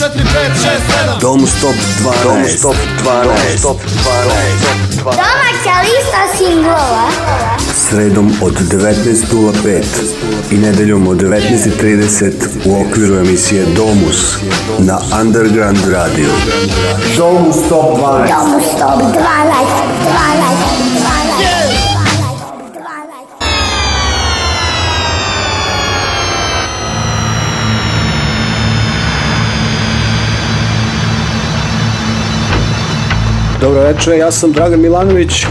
4, 5, 6, 7 Dom Stop 12 Dom Stop 12 Dom Stop 12 Domaća lista singlova Sredom od 19.05 i nedeljom od 19.30 u okviru emisije Domus na Underground Radio. Domus stop 12. Domus Top 12. 12. 12. Dobro večer, ja sam Dragan Milanović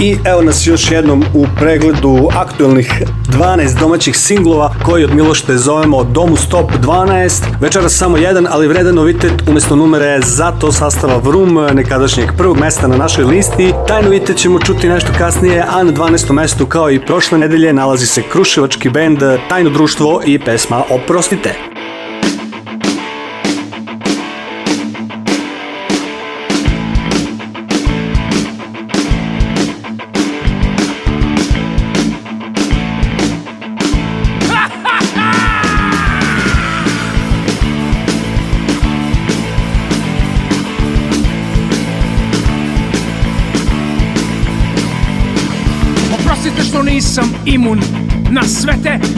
i evo nas još jednom u pregledu aktuelnih 12 domaćih singlova koji od Milošte zovemo Domu Stop 12. Večeras samo jedan, ali vredan novitet umjesto numere to sastava Vroom, nekadašnjeg prvog mesta na našoj listi. Taj novitet ćemo čuti nešto kasnije, a na 12. mestu kao i prošle nedelje nalazi se Kruševački bend Tajno društvo i pesma Oprostite.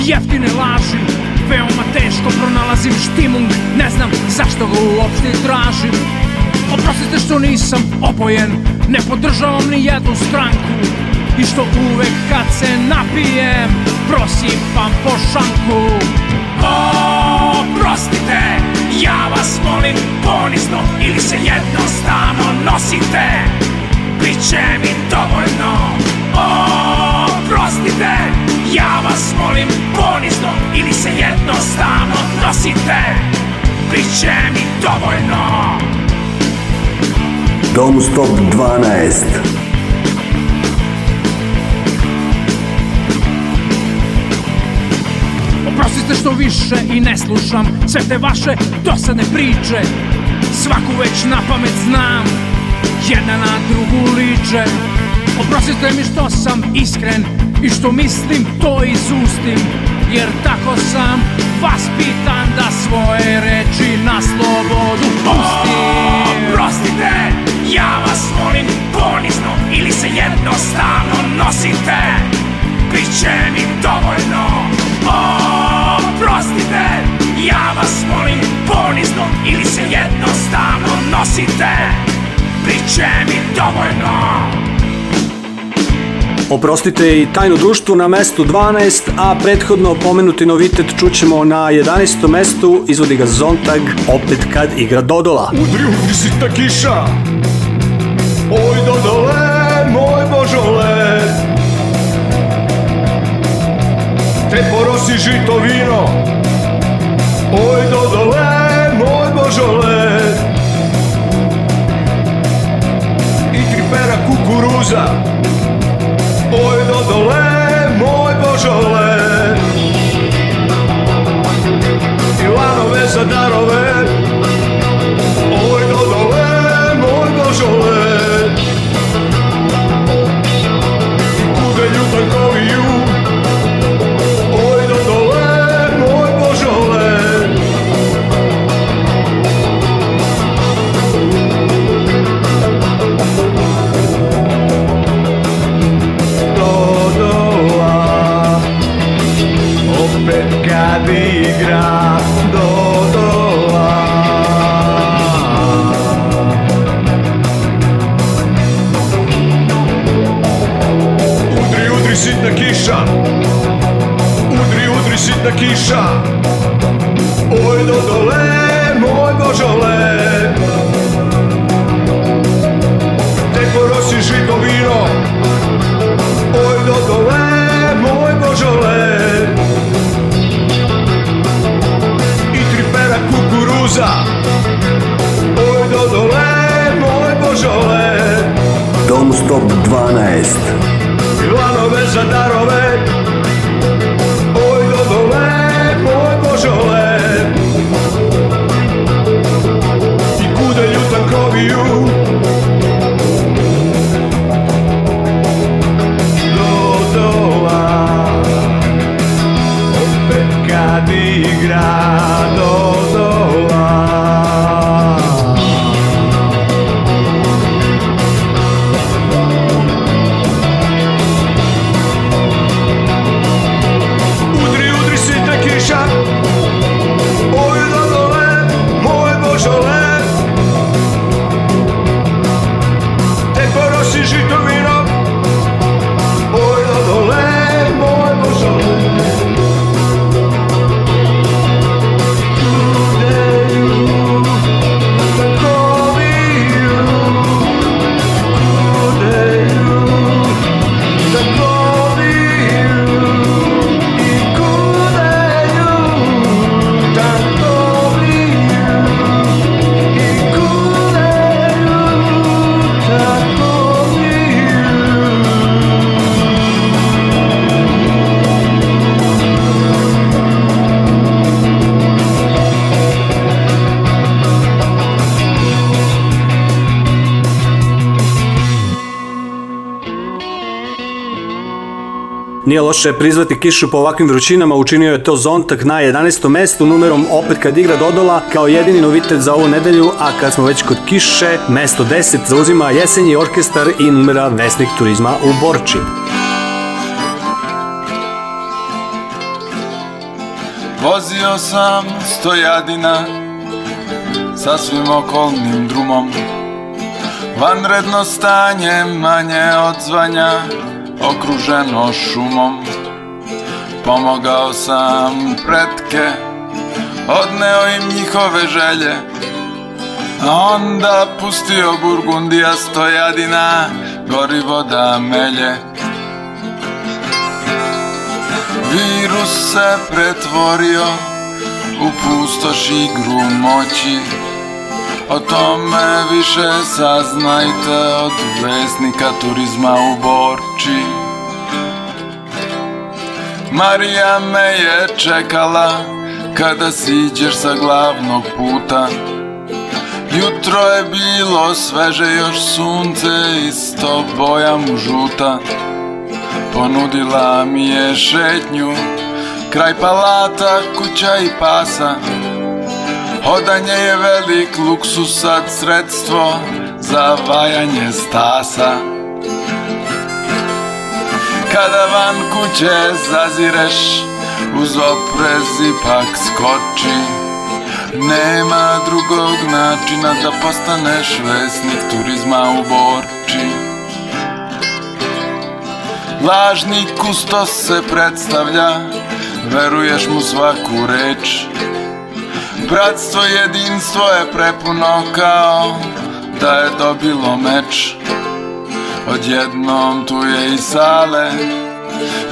jeftine laži Veoma teško pronalazim štimung Ne znam zašto ga uopšte tražim Oprostite što nisam obojen Ne podržavam ni jednu stranku I što uvek kad se napijem Prosipam po šanku Oprostite Ja vas molim ponizno Ili se jednostavno nosite Biće mi dovoljno Oprostite Ja vas molim ponizno ili se jednostavno nosite Bit će mi dovoljno Dom Stop 12 Oprostite što više i ne slušam Sve te vaše dosadne priče Svaku već na pamet znam Jedna na drugu liče Oprostite mi što sam iskren I što mislim to izustim Jer tako sam vaspitan da svoje reči na slobodu pustim Oprostite, ja vas molim ponizno Ili se jednostavno nosite Biće mi dovoljno Oprostite, ja vas molim ponizno Ili se jednostavno nosite Biće mi dovoljno Oprostite i tajno društvo na mestu 12, a prethodno pomenuti novitet čućemo na 11. mestu, izvodi ga Zontag, opet kad igra Dodola. Udri u sita kiša, oj Dodole, moj božole, te porosi žito vino, oj Dodole, moj božole, i tripera kukuruza, dole, moj božole I lanove za darove 上。Nije loše prizvati kišu po ovakvim vrućinama, učinio je to Zontak na 11. mestu, numerom opet kad igra Dodola, kao jedini novitet za ovu nedelju, a kad smo već kod kiše, mesto 10 zauzima jesenji orkestar i numera Vesnik turizma u Borči. Vozio sam stojadina sa svim okolnim drumom Vanredno stanje manje od zvanja okruženo šumom Pomogao sam pretke, odneo im njihove želje A onda pustio Burgundija stojadina, gorivo da melje Virus se pretvorio u pustoš igru moći o tome više saznajte od vesnika turizma u Borči Marija me je čekala kada siđeš sa glavnog puta Jutro je bilo sveže još sunce isto boja mu žuta Ponudila mi je šetnju kraj palata, kuća i pasa Hodanje je velik luksus, sad sredstvo za vajanje stasa Kada van kuće zazireš Uz oprezi pak skoči Nema drugog načina da postaneš vesnik turizma u Borči Lažni kustos se predstavlja Veruješ mu svaku reč Bratstvo jedinstvo je prepuno kao Da je dobilo meč Odjednom tu je i sale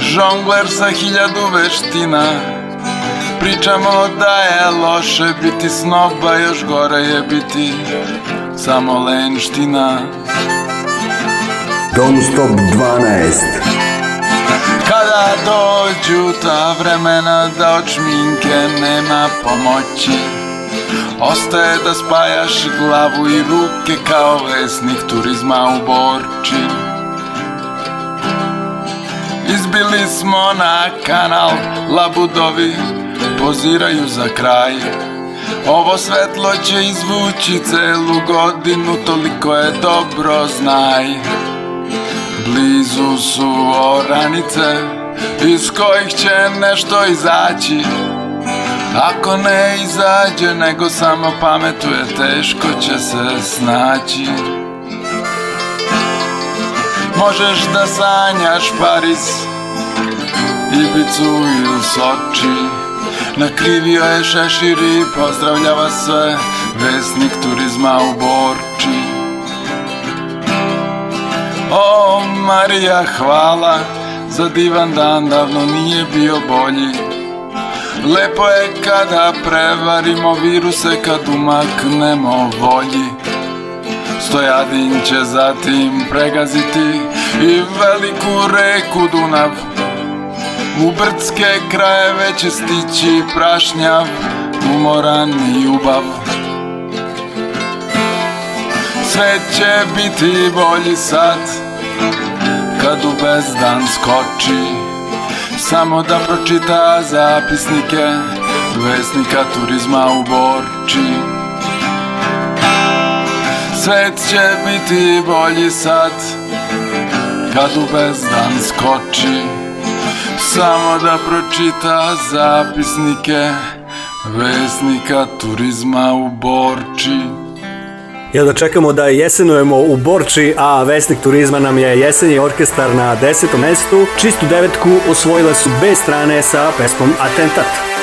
Žongler sa hiljadu veština Pričamo da je loše biti snoba Još gore je biti samo lenština Don Stop 12 Kada dođu ta vremena da od šminke nema pomoći Ostaje da spajaš glavu i ruke kao vesnik turizma u Borči Izbili smo na kanal, labudovi poziraju za kraj Ovo svetlo će izvući celu godinu, toliko je dobro znaj Blizu su oranice, iz kojih će nešto izaći Ako ne izađe nego samo pametuje Teško će se snaći Možeš da sanjaš Paris Ibicu ili Soči Nakrivio je šešir i pozdravljava sve Vesnik turizma u Borči O Marija hvala Za divan dan davno nije bio bolji Lepo je kada prevarimo viruse kad umaknemo volji Stojadin će zatim pregaziti i veliku reku Dunav U brdske krajeve će stići prašnjav, umoran i ljubav Sve će biti bolji sad kad u bezdan skoči Samo da pročita zapisnike Vesnika turizma u Borči Svet će biti bolji sad Kad u bezdan skoči Samo da pročita zapisnike Vesnika turizma u Borči jel da čekamo da jesenujemo u Borči, a Vesnik turizma nam je jesenji orkestar na desetom mestu. Čistu devetku osvojile su B strane sa pesmom Atentat.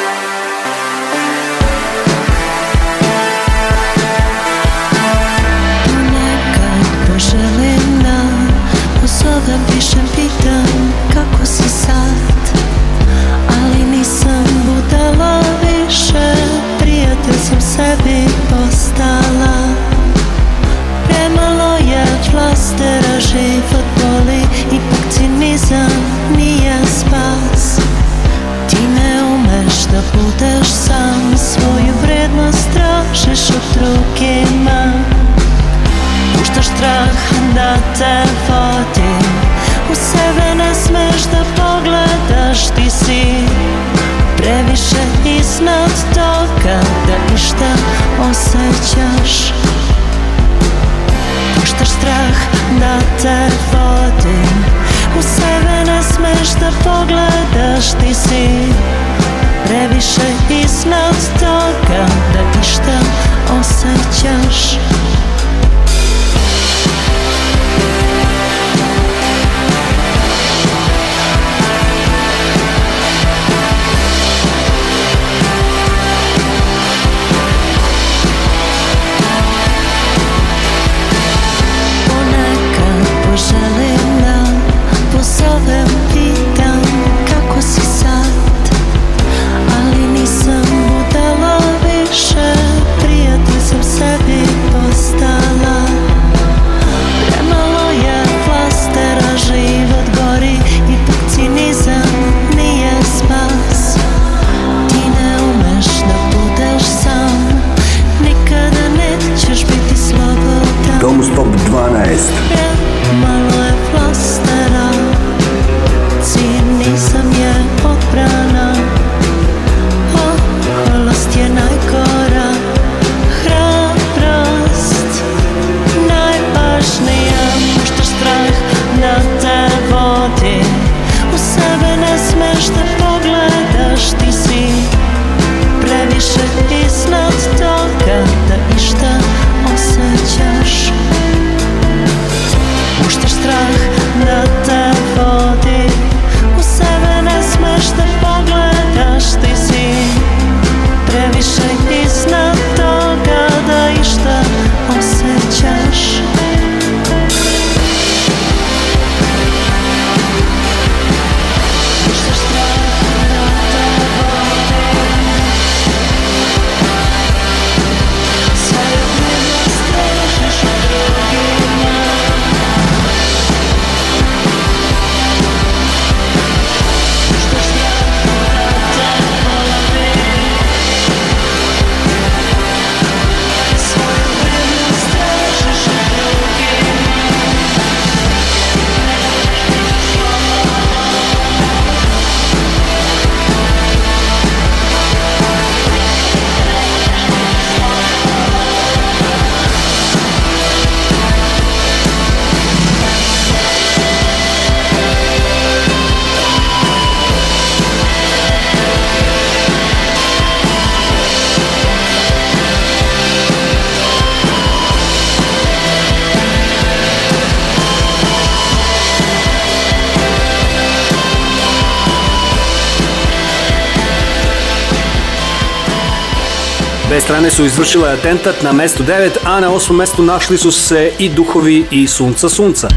strane su izvršile atentat na mestu 9, a na osmom mestu našli su se i duhovi i sunca sunca.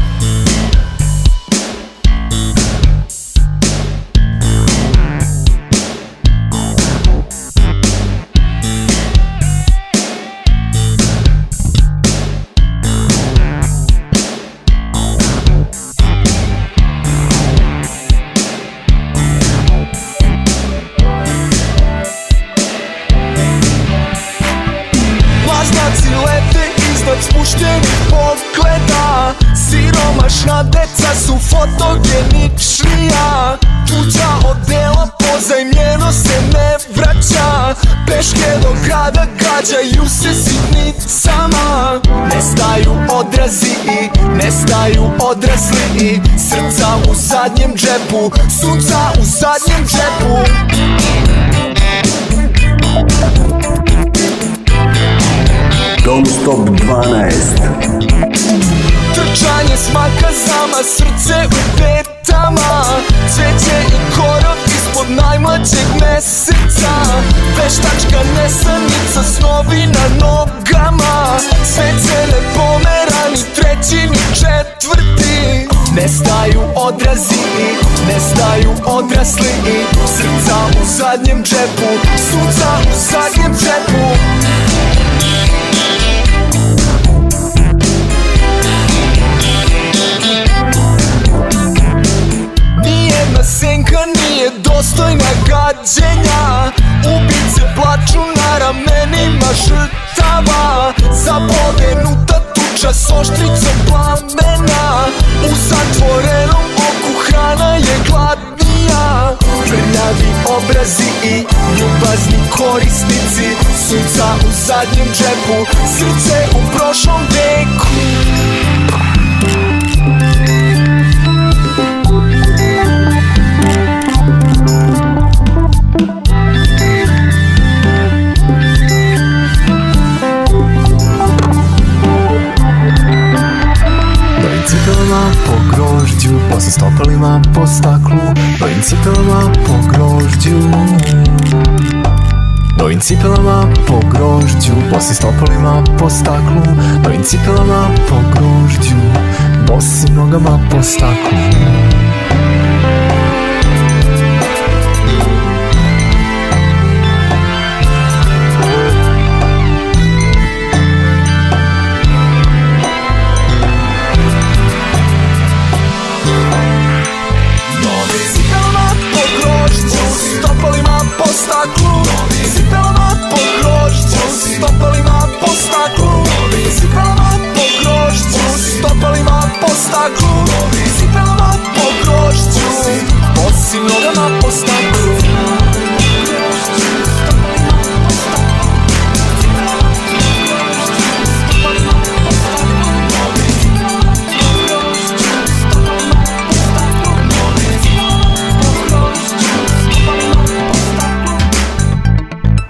zadnjem džepu Sunca u zadnjem džepu Dom stop 12 Trčanje smaka zama, srce u petama Cveće i korov ispod najmlađeg meseca Veštačka nesanica, snovi na nogama Sve cele pomerani, treći ni četvrti Nestaju odrazi i nestaju odrasli i Srca u zadnjem džepu, suca u zadnjem džepu Nijedna senka nije dostojna gađenja Ubice plaču na ramenima žrtava Zapodenuta tuča s oštricom plana obrazi i ljubazni korisnici Sunca u zadnjem džepu, srce u prošlom veku Za stopalima po staklu Novim cipelama po grožđu Novim cipelama po grožđu Bosim stopalima po staklu Novim cipelama po grožđu Bosim nogama po staklu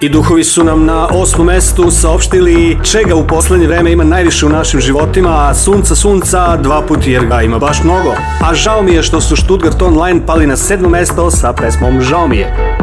Ti duhovi su nam na osmom mestu saopštili čega u poslednje vreme ima najviše u našim životima, a sunca sunca dva puta jer ga ima baš mnogo. A žao mi je što su Stuttgart Online pali na sedmo mesto sa pesmom Žao mi je.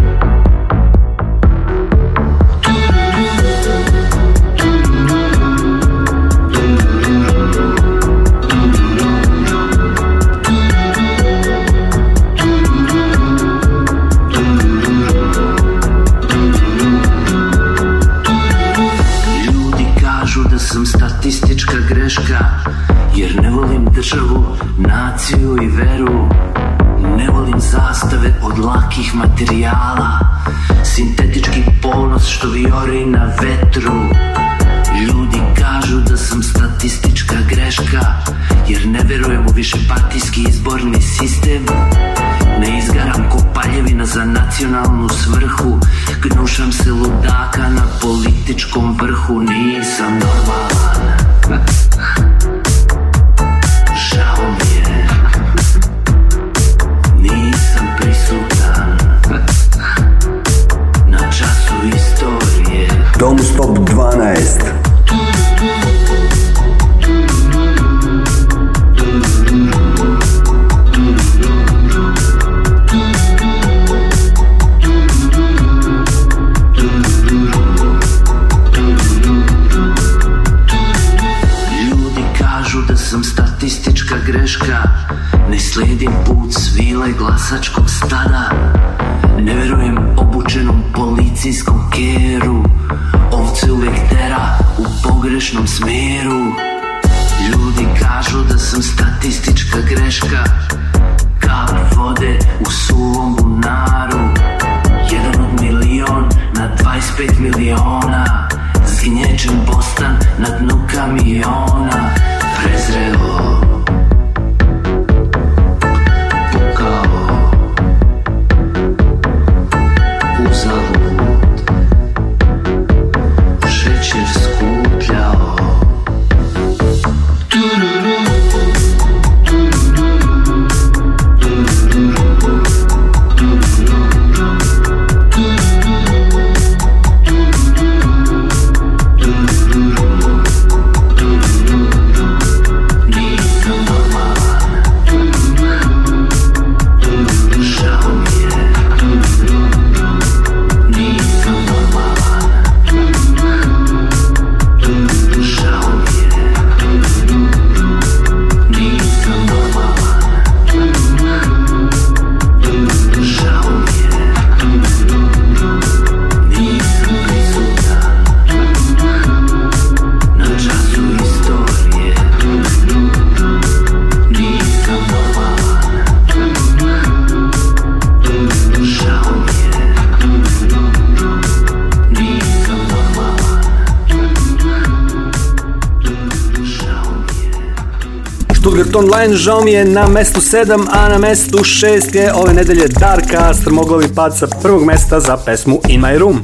Sport Online, žao mi je na mestu 7, a na mestu 6 je ove nedelje Dark moglo bi pad sa prvog mesta za pesmu In My Room.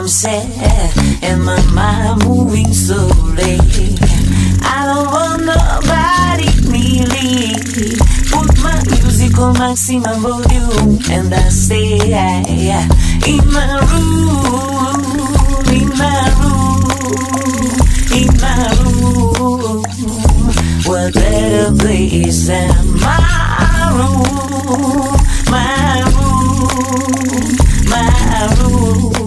I'm sad and my mind moving slowly. I don't want nobody kneeling. Put my music on maximum volume and I stay in my room, in my room, in my room. What better place than my room, my room, my room?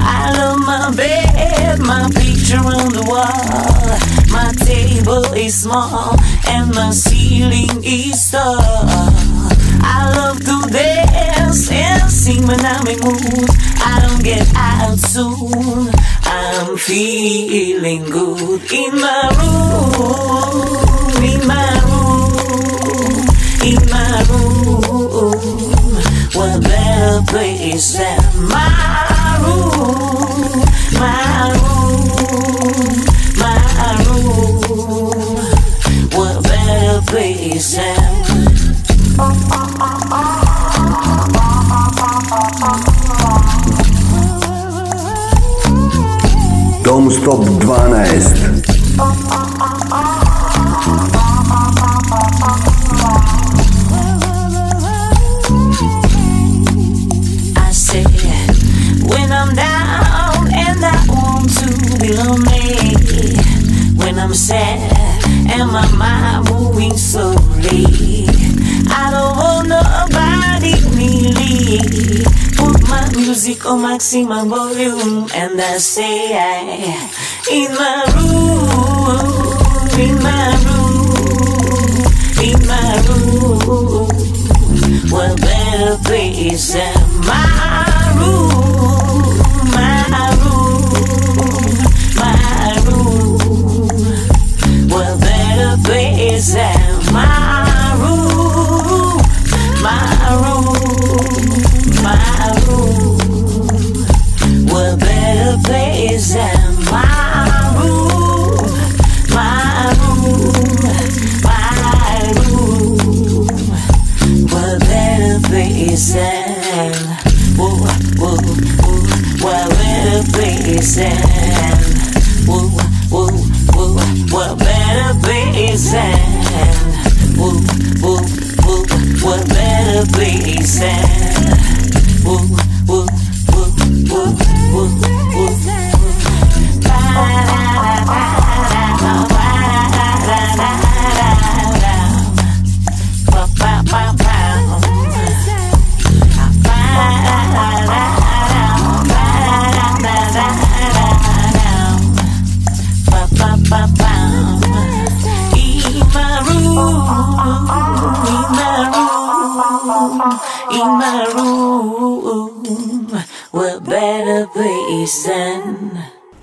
I love my bed, my picture on the wall. My table is small and my ceiling is tall. I love to dance and sing when I'm in mood. I don't get out soon. I'm feeling good in my room, in my room, in my room place that my room, my room, my room. What better place than? Dom Stop 12 I'm sad and my mind moving slowly. I don't want nobody really. Put my music on maximum volume and I say I in my room, in my room, in my room. Well, better place than my room?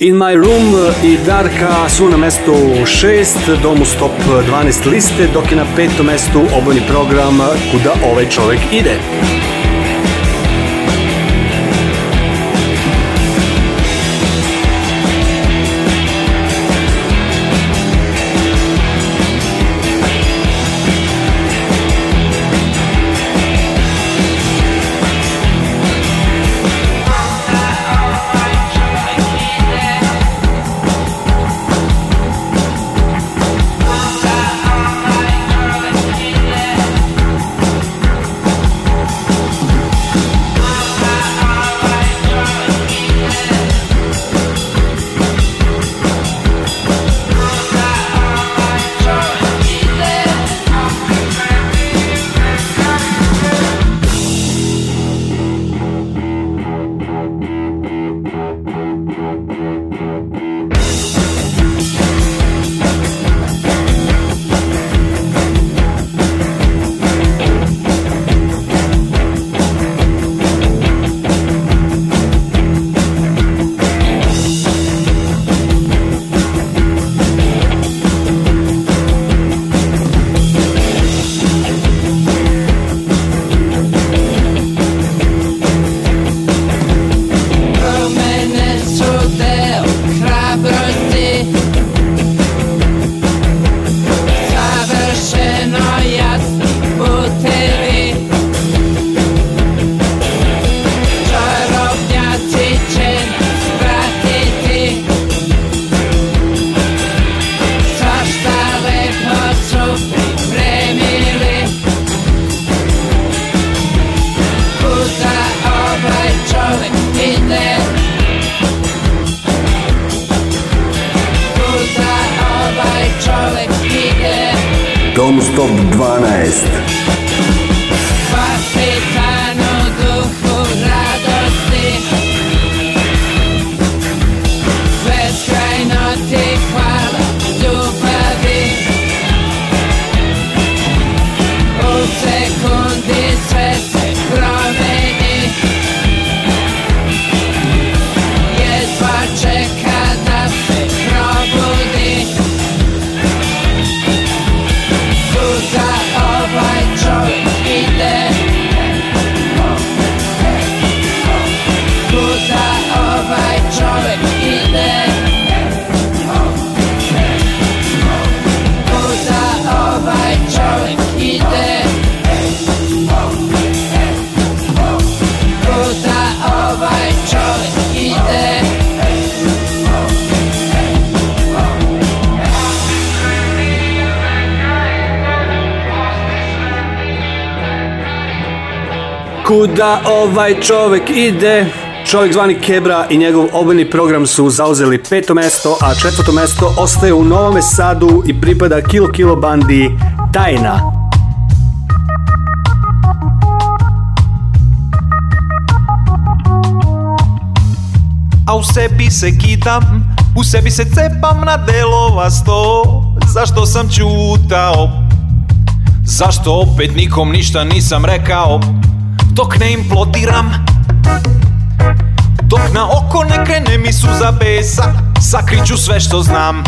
In My Room i Darka su na mestu 6, domu stop 12 liste, dok je na petom mestu obojni program Kuda ovaj čovek ide. kuda ovaj čovek ide. Čovjek zvani Kebra i njegov obiljni program su zauzeli peto mesto, a četvrto mesto ostaje u Novome Sadu i pripada Kilo Kilo bandi Tajna. A u sebi se kitam, u sebi se cepam na delova sto Zašto sam čutao? Zašto opet nikom ništa nisam rekao? Dok ne implodiram Dok na oko ne krene mi suza besa Sakriću sve što znam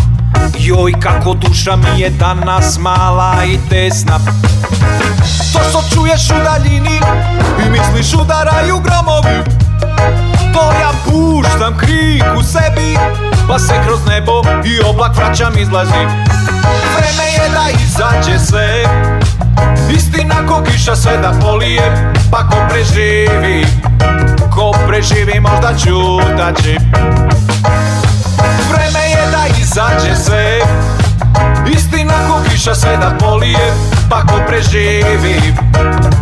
Joj kako duša mi je danas mala i tesna To što čuješ u daljini I misliš udaraju gromovi To ja puštam krik u sebi Pa se kroz nebo i oblak vraćam izlazi Vreme je da izađe sve Istina ko kiša sve da polije Pa ko preživi Ko preživi možda ćutaći Vreme je da izađe sve Istina ko kiša sve da polije Pa ko preživi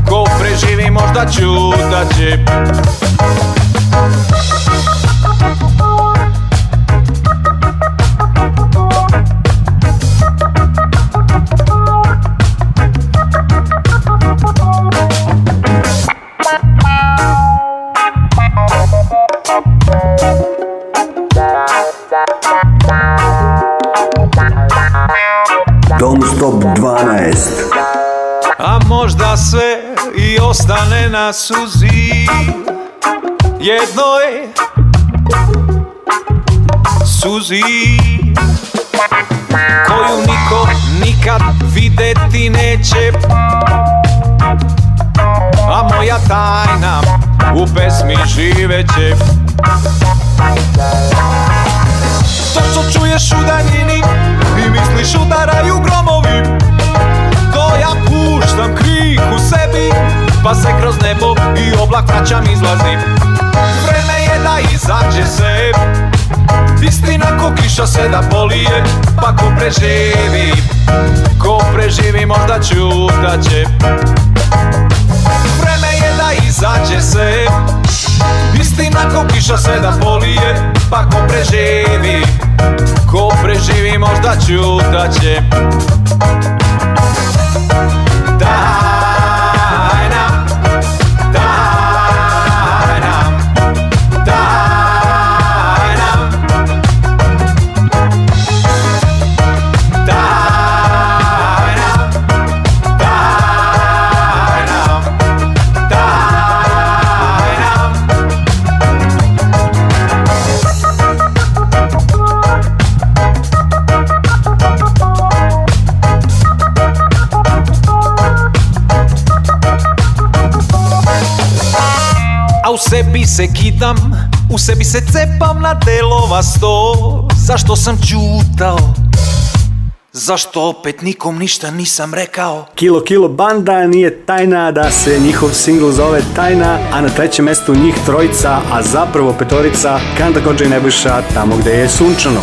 Ko preživi možda ćutaći na suzi jednoj suzi koju niko nikad videti neće a moja tajna u pesmi živeće to što čuješ u daljini i misliš udaraju gromovi to ja puštam krik u sebi pa se kroz nebo i oblak vraćam izlazim Vreme je da izađe se Istina ko kiša se da polije Pa ko preživi Ko preživi možda će Vreme je da izađe se Istina ko kiša se da polije Pa ko preživi Ko preživi možda će Da sebi se kidam, u sebi se cepam na delova sto Zašto sam čutao, Zašto opet nikom ništa nisam rekao? Kilo Kilo Banda nije tajna da se njihov singl zove Tajna, a na trećem mestu njih trojica, a zapravo petorica, Kanda Kođa i Nebojša tamo gde je sunčano.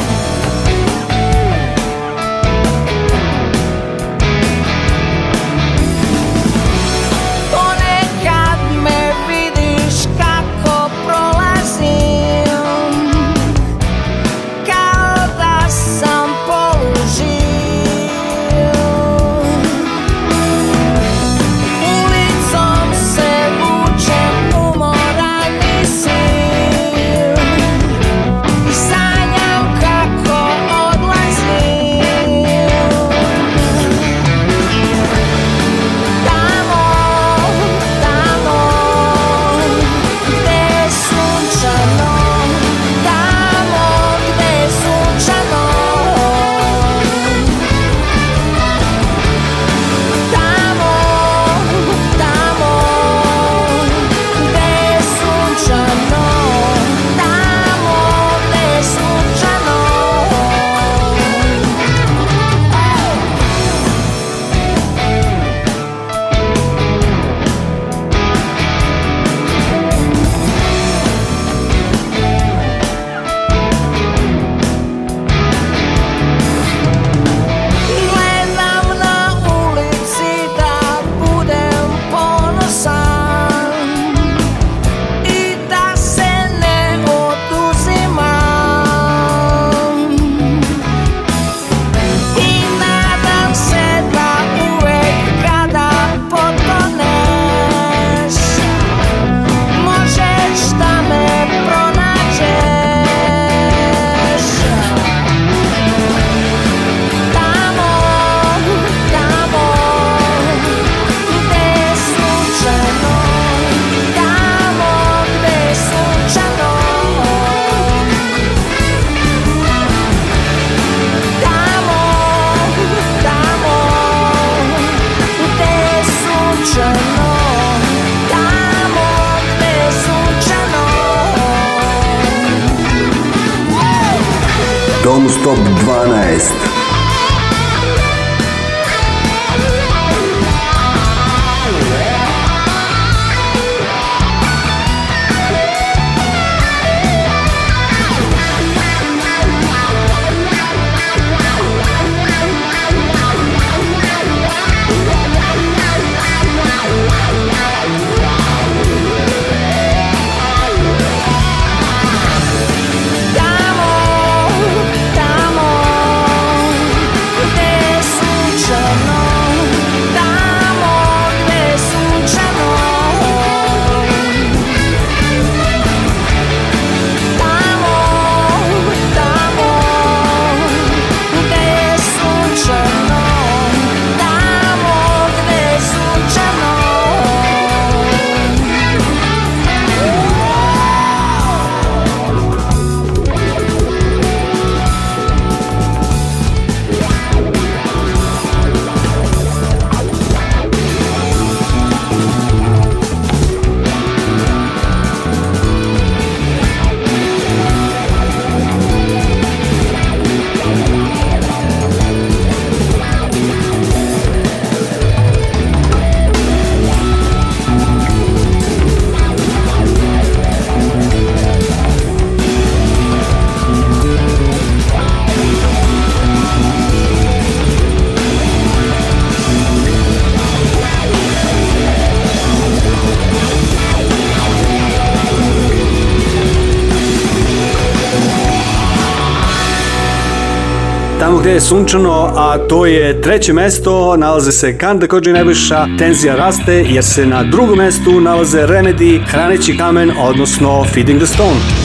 sunčano, a to je treće mesto, nalaze se Kanda Kođe Nebojša, tenzija raste jer se na drugom mestu nalaze Remedy, Hraneći kamen, odnosno Feeding the Stone.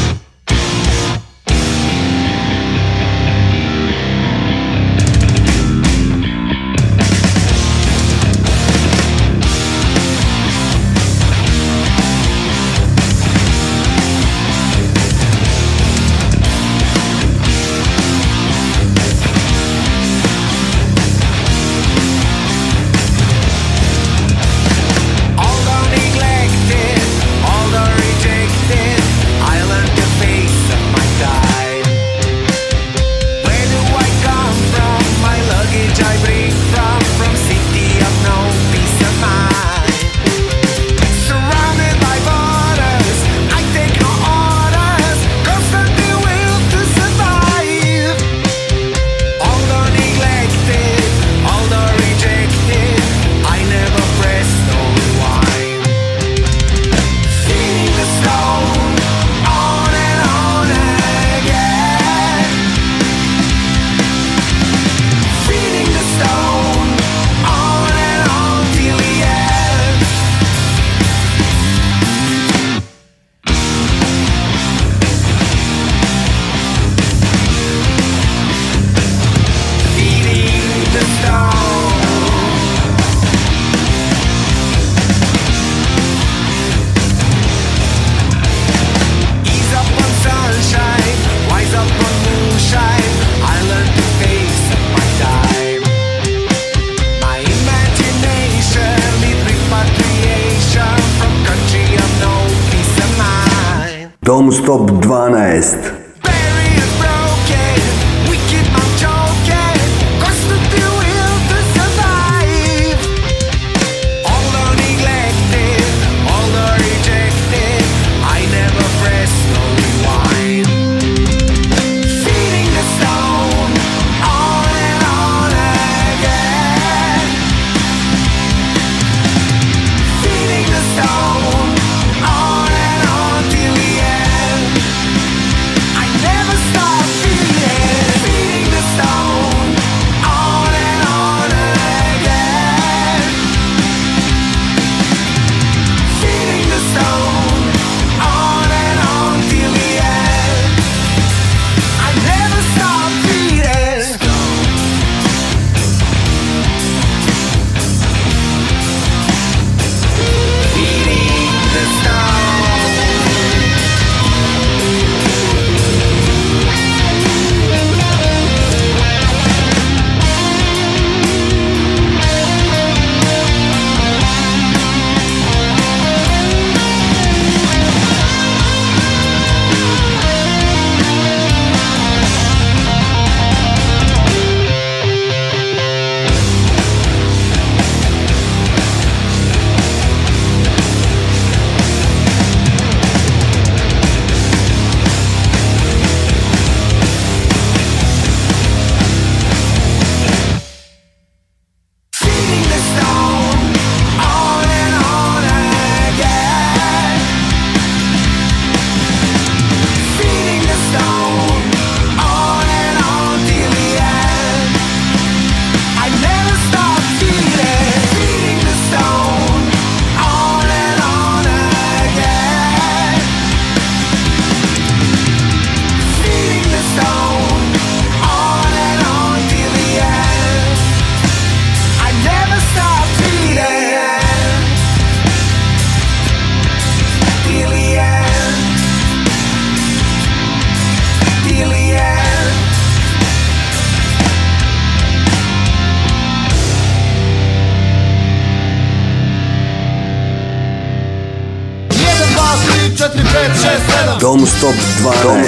Tom Stop 12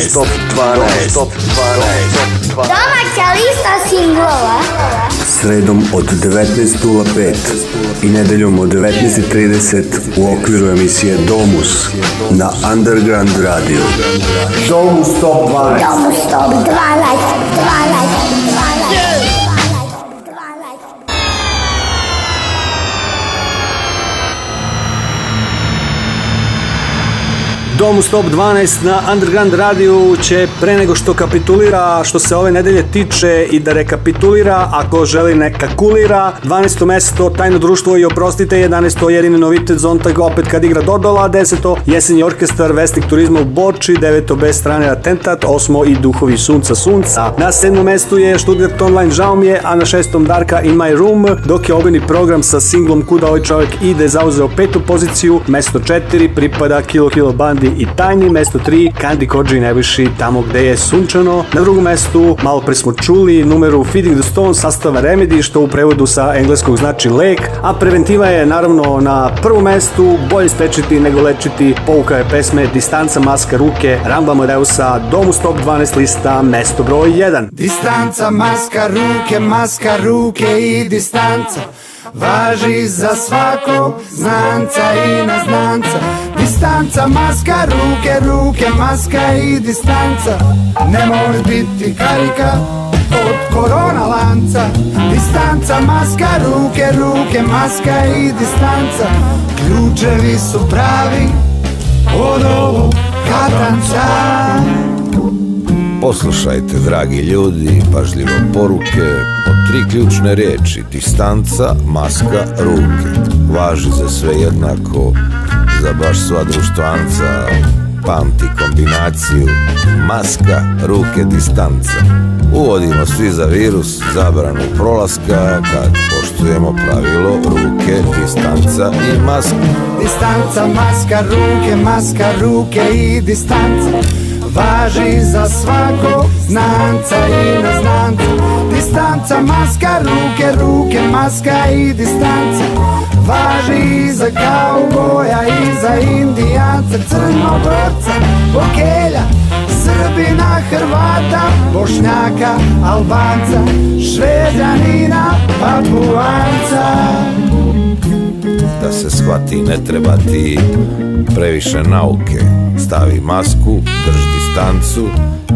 Stop 12. Stop 12. Domaća lista singlova. Sredom od 19.05 i nedeljom od 19.30 u okviru emisije Domus na Underground Radio. Domus Top 12. Domus Top 12. 12. Domus Top 12 na Underground Radio će pre nego što kapitulira što se ove nedelje tiče i da rekapitulira, ako želi ne kakulira, 12. mesto Tajno društvo i oprostite, 11. jedini novitet Zontag opet kad igra Dodola, 10. Jesenji orkestar Vesnik turizma u Borči, 9. Bez strane Atentat, 8. i Duhovi sunca sunca. Na 7. mestu je Stuttgart Online žao mi je, a na 6. Darka In My Room, dok je obeni program sa singlom Kuda ovaj čovjek ide zauzeo petu poziciju, mesto 4 pripada Kilo Kilo Bandi prvi i tajni. Mesto 3, Candy Koji najviši tamo gde je sunčano. Na drugom mestu, malo pre smo čuli numeru Feeding the Stone sastava Remedy, što u prevodu sa engleskog znači lek, a preventiva je naravno na prvom mestu, bolje spečiti nego lečiti, pouka je pesme Distanca maska ruke, Ramba Modeusa, Domus Top 12 lista, mesto broj 1. Distanca maska ruke, maska ruke i distanca, važi za svakog znanca i neznanca, distanca distanca Maska, ruke, ruke, maska i distanca Nemoj biti karika od korona lanca Distanca, maska, ruke, ruke, maska i distanca Ključevi su pravi od ovog katanca Poslušajte, dragi ljudi, pažljivo poruke po tri ključne reči distanca, maska, ruke. Važi za sve jednako, za baš sva društvanca, pamti kombinaciju maska, ruke, distanca. Uvodimo svi za virus zabranu prolaska kad poštujemo pravilo ruke, distanca i maska. Distanca, maska, ruke, maska, ruke i distanca Važi za svako znanca i na znancu Distanca, maska, ruke, ruke, maska i distanca Važi i za kauboja i za indijanca Crnogorca, Bokelja, Srbina, Hrvata, Bošnjaka, Albanca Šveđanina, Papuanca Da se shvati ne treba ti previše nauke Stavi masku, drži stancu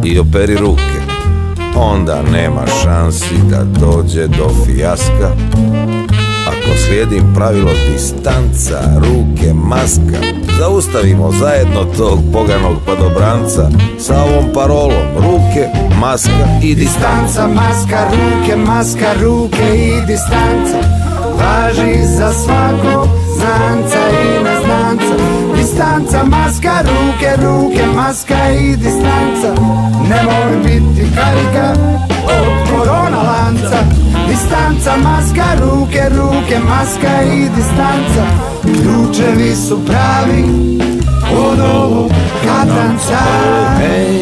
i operi ruke. Onda nema šansi da dođe do fijaska. Ako slijedim pravilo distanca, ruke, maska, zaustavimo zajedno tog poganog padobranca sa ovom parolom ruke, maska i distanca. Distanca, maska, ruke, maska, ruke i distanca. Važi za svakog znanca i neznanca distanca Maska, ruke, ruke, maska i distanca Nemoj biti karika od korona lanca Distanca, maska, ruke, ruke, maska i distanca Ključevi su pravi od ovog katanca Ej,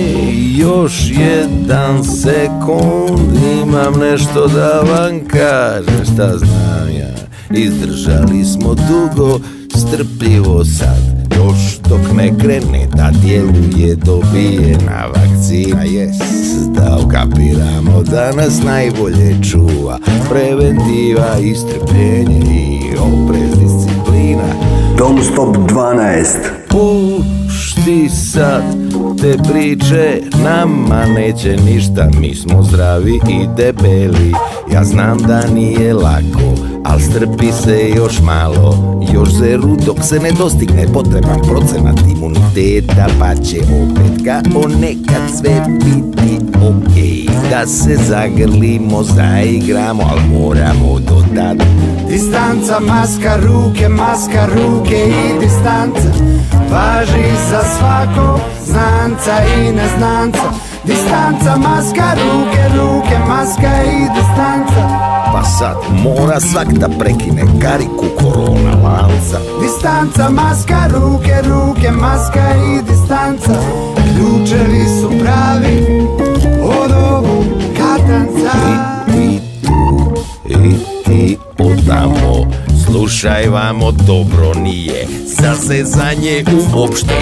još jedan sekund Imam nešto da vam kažem Šta znam ja Izdržali smo dugo, strpljivo sad Još dok ne krene da djeluje dobijena vakcina Jest da ukapiramo da nas najbolje čuva Preventiva i strpljenje i oprez disciplina Dom Stop 12 Pušti sad te priče Nama neće ništa, mi smo zdravi i debeli Ja znam da nije lako, al strpi se još malo Još zeru dok se ne dostigne potreban procenat imuniteta Pa će opet kao nekad sve biti ok Da se zagrlimo, zaigramo, al moramo do tad Distanca, maska, ruke, maska, ruke i distanca Važi za svako znanca i neznanca Distanca, maska, ruke, ruke, maska i distanca Pa sad mora svak da prekine kariku korona lanca Distanca, maska, ruke, ruke, maska i distanca Slušaj, vamo dobro nije Za zezanje uopšte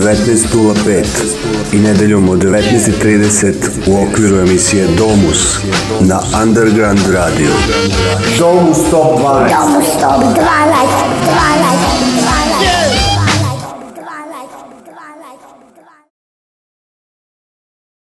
19.05 i nedeljom od 19.30 u okviru emisije Domus na Underground Radio. Domus Top 12. Domus Top 12. 12.